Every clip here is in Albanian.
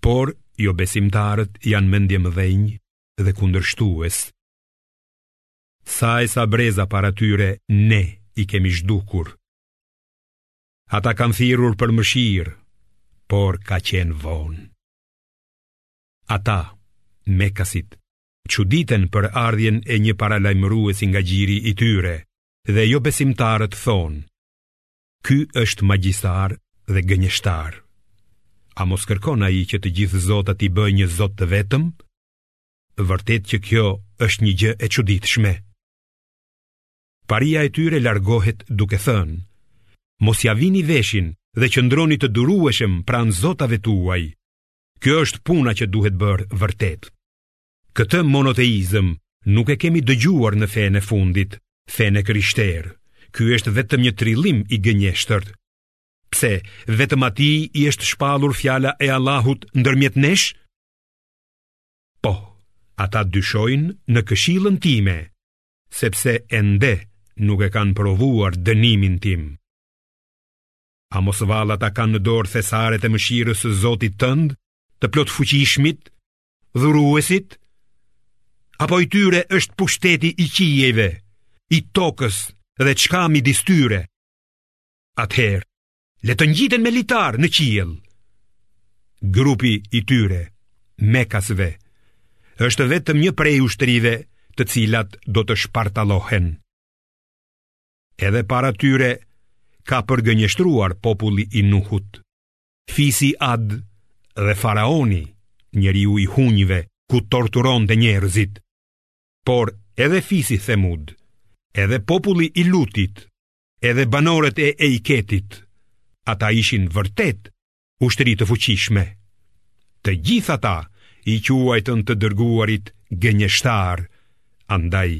Por, jobesimtarët janë mendjemëdhenj dhe kundërshtues. Sa e sa breza para tyre ne i kemi zhdukur. Ata kanë thirrur për mëshirë, por ka qenë vonë. Ata, mekasit, çuditen për ardhjen e një paralajmëruesi nga gjiri i tyre, dhe jobesimtarët thonë, Ky është magjistar dhe gënjeshtar. A mos kërkon ai që të gjithë zotat t'i bëjë një zot të vetëm? Vërtet që kjo është një gjë e çuditshme. Paria e tyre largohet duke thënë: Mos ia vini veshin dhe qëndroni të durueshëm pranë zotave tuaj. Kjo është puna që duhet bërë vërtet. Këtë monoteizëm nuk e kemi dëgjuar në fenë e fundit, fenë e krishterë. Ky është vetëm një trillim i gënjeshtërt. Pse vetëm atij i është shpallur fjala e Allahut ndërmjet nesh? Po, ata dyshojnë në këshillën time, sepse ende nuk e kanë provuar dënimin tim. A mos vallë ata kanë në dorë thesaret e mëshirës së Zotit tënd, të plotfuqishmit, dhuruesit? Apo i tyre është pushteti i qiejve, i tokës dhe çka midis tyre? Atëherë, le të ngjiten me litar në qiell. Grupi i tyre, mekasve, është vetëm një prej ushtrive të cilat do të shpartallohen. Edhe para tyre ka përgënjeshtruar populli i Nuhut. Fisi Ad dhe faraoni, njeriu i hunjve, ku torturonte njerëzit. Por edhe fisi Themud, edhe populli i Lutit, edhe banorët e Ejketit, ata ishin vërtet ushtri të fuqishme. Të gjithë ata i quajtën të dërguarit gënjeshtarë, andaj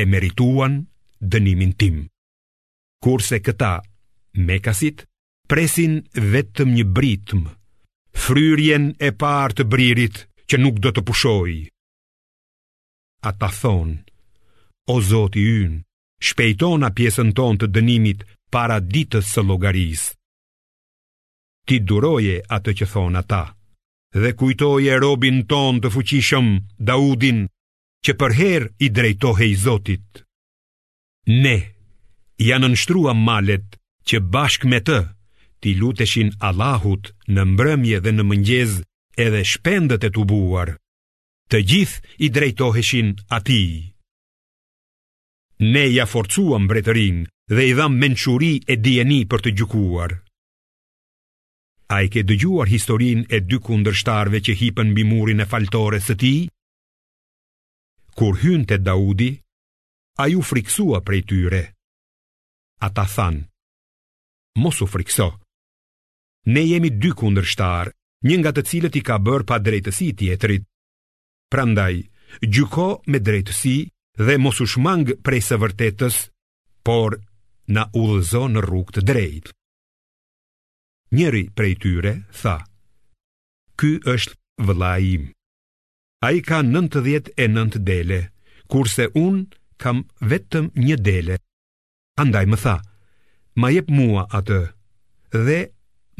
e merituan dënimin tim. Kurse këta mekasit presin vetëm një britmë, fryrjen e parë të bririt që nuk do të pushojë. Ata thonë, o zoti ynë, shpejtona pjesën tonë të dënimit para ditës së llogarisë. Ti duroje atë që thonë ata, dhe kujtoje robin tonë të fuqishëm, Daudin, që përherë i drejtohej zotit. Ne, ia nënshtruam malet që bashkë me të, t'i luteshin Allahut në mbrëmje dhe në mëngjes edhe shpendët e tubuar, të gjithë i drejtoheshin atij. Ne ia forcuam mbretërinë dhe i dhamë mençuri e dijeni për të gjykuar. A i ke dëgjuar historinë e dy kundërshtarëve që hipën mbi murin e faltores së tij? Kur hynë te Daudi, Ai u frikësua prej tyre? Ata thanë, mos u frikëso. Ne jemi dy kundërshtarë, një nga të cilët i ka bërë padrejtësi tjetrit. Prandaj, gjyko me drejtësi dhe mos u shmang prej së vërtetës, por na udhëzo në rrugë të drejtë. Njëri prej tyre tha: Ky është vëllai im. Ai ka 99 dele, kurse unë kam vetëm një dele. Andaj më tha, ma jep mua atë dhe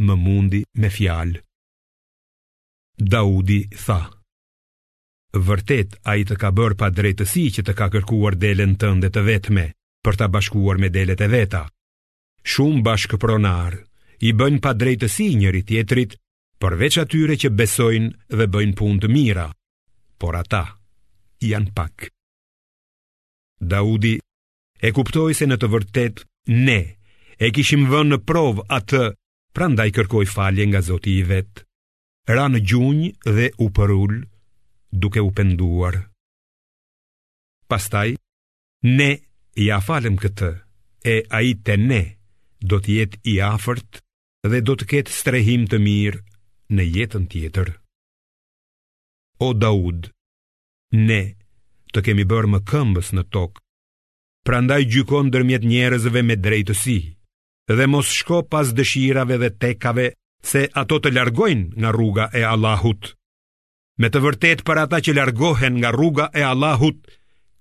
më mundi me fjalë. Daudi tha, vërtet ai të ka bërë padrejtësi që të ka kërkuar delen tënde të vetme për ta bashkuar me delet e veta. Shumë bashkëpronarë i bëjnë padrejtësi njëri-tjetrit përveç atyre që besojnë dhe bëjnë punë të mira, por ata janë pak. Daudi e kuptoi se në të vërtetë ne e kishim vënë në provë atë, prandaj kërkoi falje nga Zoti i vet. Ra në gjunjë dhe u përul duke u penduar. Pastaj ne ia falëm këtë e ai te ne do të jetë i afërt dhe do të ketë strehim të mirë në jetën tjetër. O Daud, ne të kemi bërë mëkëmbës në tokë, prandaj gjyko ndërmjet njerëzve me drejtësi, dhe mos shko pas dëshirave dhe tekave se ato të largojnë nga rruga e Allahut. Me të vërtetë për ata që largohen nga rruga e Allahut,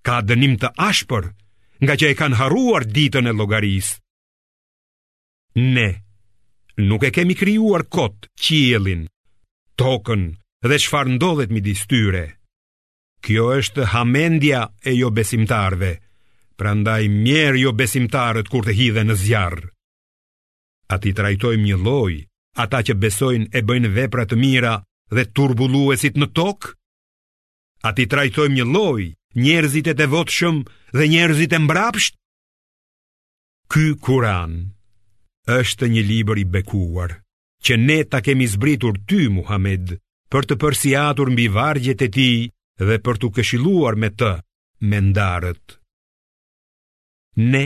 ka dënim të ashpër ngaqë e kanë harruar ditën e llogarisë. Ne nuk e kemi krijuar kot qiellin, tokën dhe çfarë ndodhet midis tyre. Kjo është hamendja e jobesimtarëve, prandaj mjerë jobesimtarët kur të hidhen në zjarr. A t'i trajtojmë njëlloj, ata që besojnë e bëjnë vepra të mira dhe turbulluesit në tokë? A t'i trajtojmë njëlloj, njerëzit e devotshëm dhe njerëzit e mbrapshtë? Ky Kur'an është një libër i bekuar, që ne ta kemi zbritur ty Muhammed për të përsiatur mbi vargjet e tij dhe për t'u këshilluar me të mendarët. Ne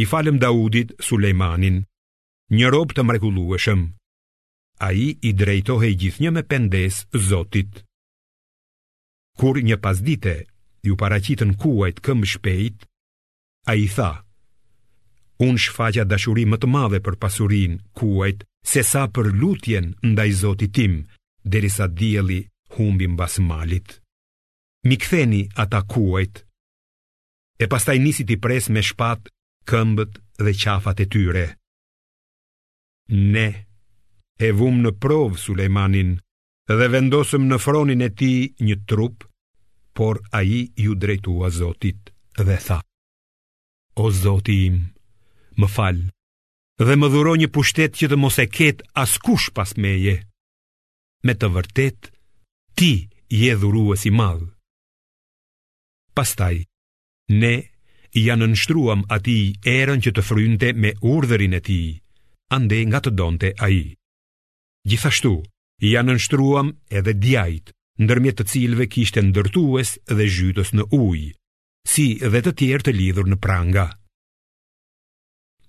i falëm Daudit Sulejmanin, një rob të mrekullueshëm. Ai i drejtohej gjithnjë me pendesë Zotit. Kur një pasdite iu paraqitën kuajt këmbëshpejtë, Ai tha, unë shfaqa dashuri më të madhe për pasurinë kuajt sesa për lutjen ndaj zotit tim, derisa dielli humbi mbas malit. M'i ktheni ata kuajt, e pastaj nisi t'i presë me shpatë këmbët dhe qafat e tyre. Ne e vumë në provë Sulejmanin dhe vendosëm në fronin e tij një trup, por ai iu drejtua Zotit dhe tha, O Zoti im, më fal, dhe më dhuro një pushtet që të mos e ketë askush pas meje. Me të vërtetë, ti je dhurues i madh. Pastaj, ne ia nënshtruam atij erën që të frynte me urdhrin e tij, andej nga të donte ai. Gjithashtu, ia nënshtruam edhe djajtë, ndërmjet të cilëve kishte ndërtues dhe zhytës në ujë, si dhe të tjerë të lidhur në pranga.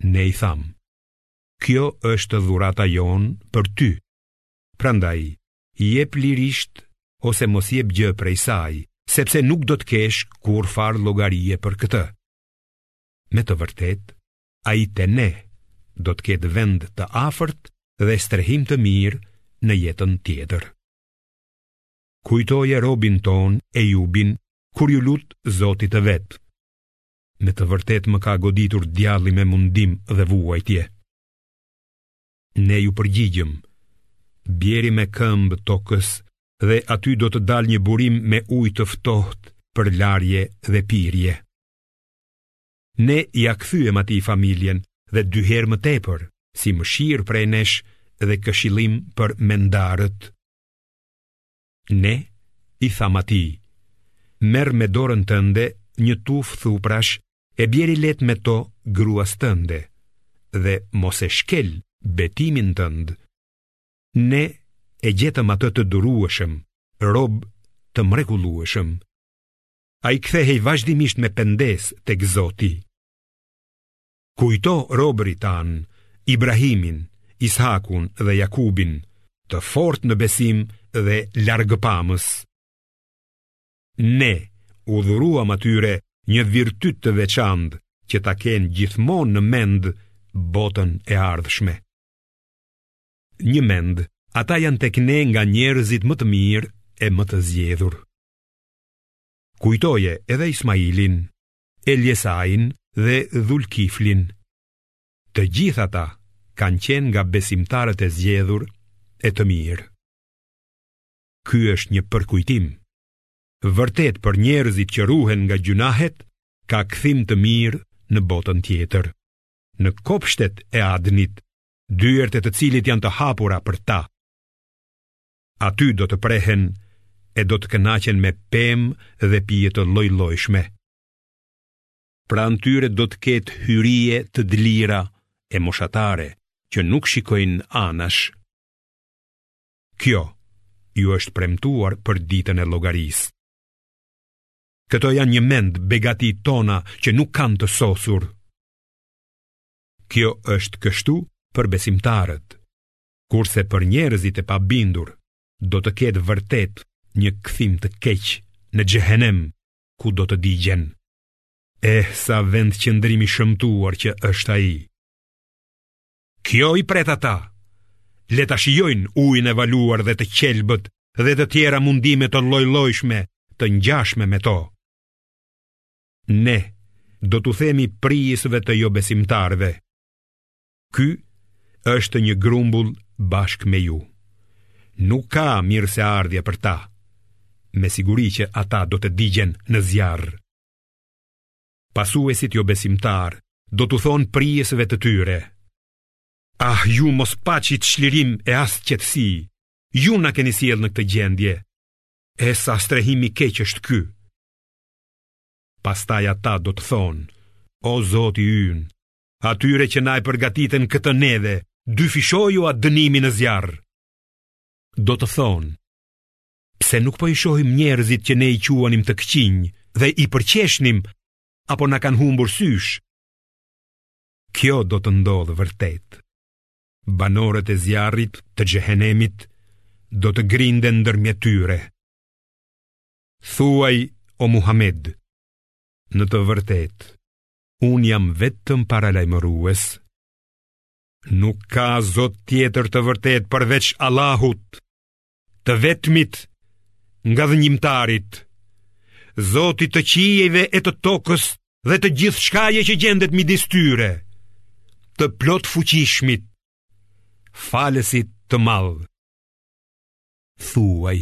Ne i thamë, kjo është dhurata jonë për ty, prandaj, jep lirisht ose mos jep gjë prej saj, sepse nuk do të kesh kurrfarë llogarie për këtë. Me të vërtetë, ai te ne do të ketë vend të afërt dhe strehim të mirë në jetën tjetër. Kujtoje robin tonë Ejubin kur iu lut zotit të vet. Me të vërtetë më ka goditur djalli me mundim dhe vuajtje. Ne iu përgjigjëm, bjeri me këmbë tokës dhe aty do të dalë një burim me ujë të ftohtë për larje dhe pirje. Ne ia kthyem atij familjen dhe dy herë më tepër, si mëshirë prej nesh dhe këshillim për mendarët. Ne i thamë atij, merr me dorën tënde një tufë thuprash e bjeri lehtë me to gruas tënde dhe mos e shkel betimin tënd. Ne e gjetëm atë të durueshëm, rob të mrekullueshëm. ai kthehej vazhdimisht me pendesë tek Zoti. Kujto robërit tanë, Ibrahimin, Ishakun dhe Jakubin, të fortë në besim dhe largëpamës. Ne u dhuruam atyre një virtyt të veçantë që ta kenë gjithmonë në mend botën e ardhshme. Njëmend, ata janë tek ne nga njerëzit më të mirë e më të zgjedhur. Kujtoje edhe Ismailin, Eljesain dhe Dhulkiflin. Të gjithë ata kanë qenë nga besimtarët e zgjedhur e të mirë. Ky është një përkujtim. Vërtet për njerëzit që ruhen nga gjynahet, ka kthim të mirë në botën tjetër. Në kopshtet e Adnit, dyert e të cilit janë të hapura për ta. Aty do të prehen e do të kënaqen me pemë dhe pije të lloj-llojshme. Pranë tyre do të ketë hyrie të dlira e moshatare që nuk shikojnë anash. Kjo ju është premtuar për ditën e llogarisë. Këto janë njëmend begati tona që nuk kanë të sosur. Kjo është kështu për besimtarët. kurse për njerëzit e pabindur do të ketë vërtet një kthim të keq në xhehenem ku do të digjen. Eh sa vendqëndrim i shëmtuar që është ai. Kjo i pret ata. Le ta shijojnë ujin e valuar dhe të qelbët dhe të tjera mundime të lloj-llojshme të ngjashme me to. Ne do t'u themi prijësve të jobesimtarëve, Ky është një grumbull bashkë me ju. Nuk ka mirëseardhje për ta. Me siguri që ata do të digjen në zjarr. Pasuesit jobesimtarë do t'u thonë prijësve të tyre. Ah, ju mos paçit çlirim e as qetësi. Ju na keni sjellë në këtë gjendje. E sa strehim i keq është ky. Pastaj ata do të thonë, o Zoti ynë, atyre që na e përgatitën këtë neve, dyfishojua dënimin në zjarr. Do të thonë, pse nuk po i shohim njerëzit që ne i quanim të këqinj dhe i përqeshnim, apo na kanë humbur sysh? Kjo do të ndodhë vërtet. Banorët e zjarrit të xhehenemit do të grinden ndërmjet tyre. Thuaj o Muhamed, në të vërtetë, Unë jam vetëm paralajmërues. Nuk ka zot tjetër të vërtetë përveç Allahut, të vetmit ngadhënjimtarit, zotit të qiejve e të tokës dhe të gjithçkaje që gjendet midis tyre, të plotfuqishmit, falësit të madh. Thuaj,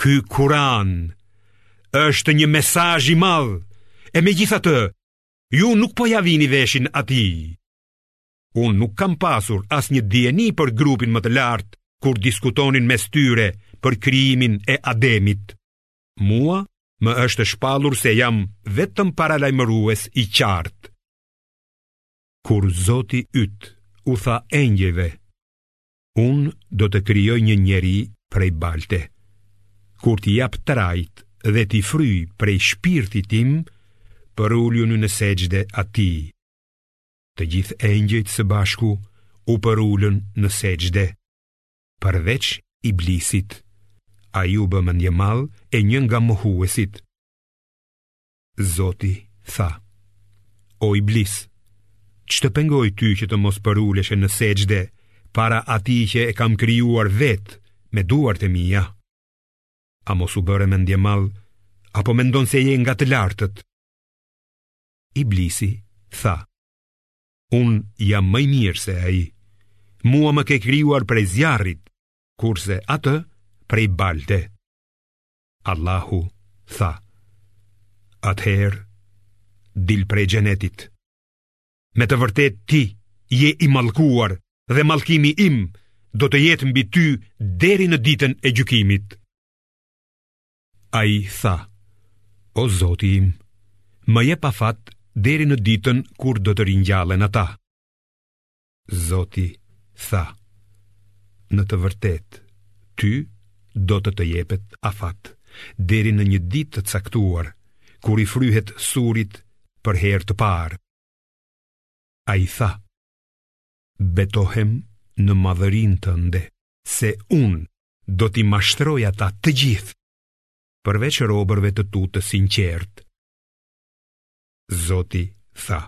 ky kuran është një mesazh i madh, e megjithatë, ju nuk po ia vini veshin atij. Unë nuk kam pasur asnjë dijeni për grupin më të lartë, kur diskutonin mes tyre për krijimin e ademit. Mua më është shpalur se jam vetëm paralajmërues i qartë. Kur zoti yt u tha engjëjve, Unë do të krijoj një njeri prej balte. Kur t'i jap trajtë dhe t'i fryj prej shpirtit tim, përuluni në sexhde atij. Të gjithë engjëjt së bashku u përulën në sexhde. Përveç Iblisit, ai u bë mendjemadh e një nga mohuesit. Zoti tha: O iblis, ç'të pengoi ty që të mos përuleshe në sexhde para atij që e kam krijuar vetë me duart e mia? A mos u bëre mendjemadh apo mendon se je nga të lartët? Iblisi tha: Unë jam më i mirë se ai. Mua më ke krijuar prej zjarrit, kurse atë prej balte. Allahu tha, atëherë, dil prej xhenetit. Me të vërtetë ti je i mallkuar dhe mallkimi im do të jetë mbi ty deri në ditën e gjykimit. Ai tha, o zoti im, më jep afat deri në ditën kur do të ringjallen ata. Zoti tha, në të vërtetë, ty do të të jepet afat, deri në një ditë të caktuar, kur i fryhet surit për herë të parë. Ai tha, betohem në madhërinë tënde, se unë do t'i mashtroj ata të gjithë, përveç robërve të tu të sinqertë. Zoti tha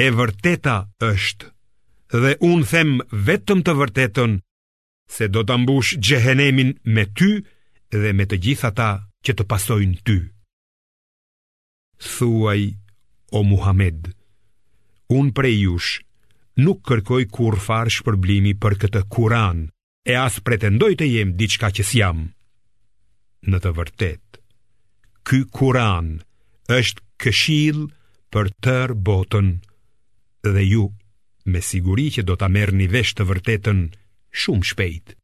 E vërteta është dhe unë them vetëm të vërtetën se do ta mbush xhehenemin me ty dhe me të gjithë ata që të pasojnë ty. Thuaj, o Muhammed, unë prej jush nuk kërkoj kurrfarë shpërblimi për këtë kuran, e as pretendoj të jem diçka që s'jam. Në të vërtetë, ky kuran është këshillë për tërë botën dhe ju me siguri që do ta merrni vesh të vërtetën shumë shpejt.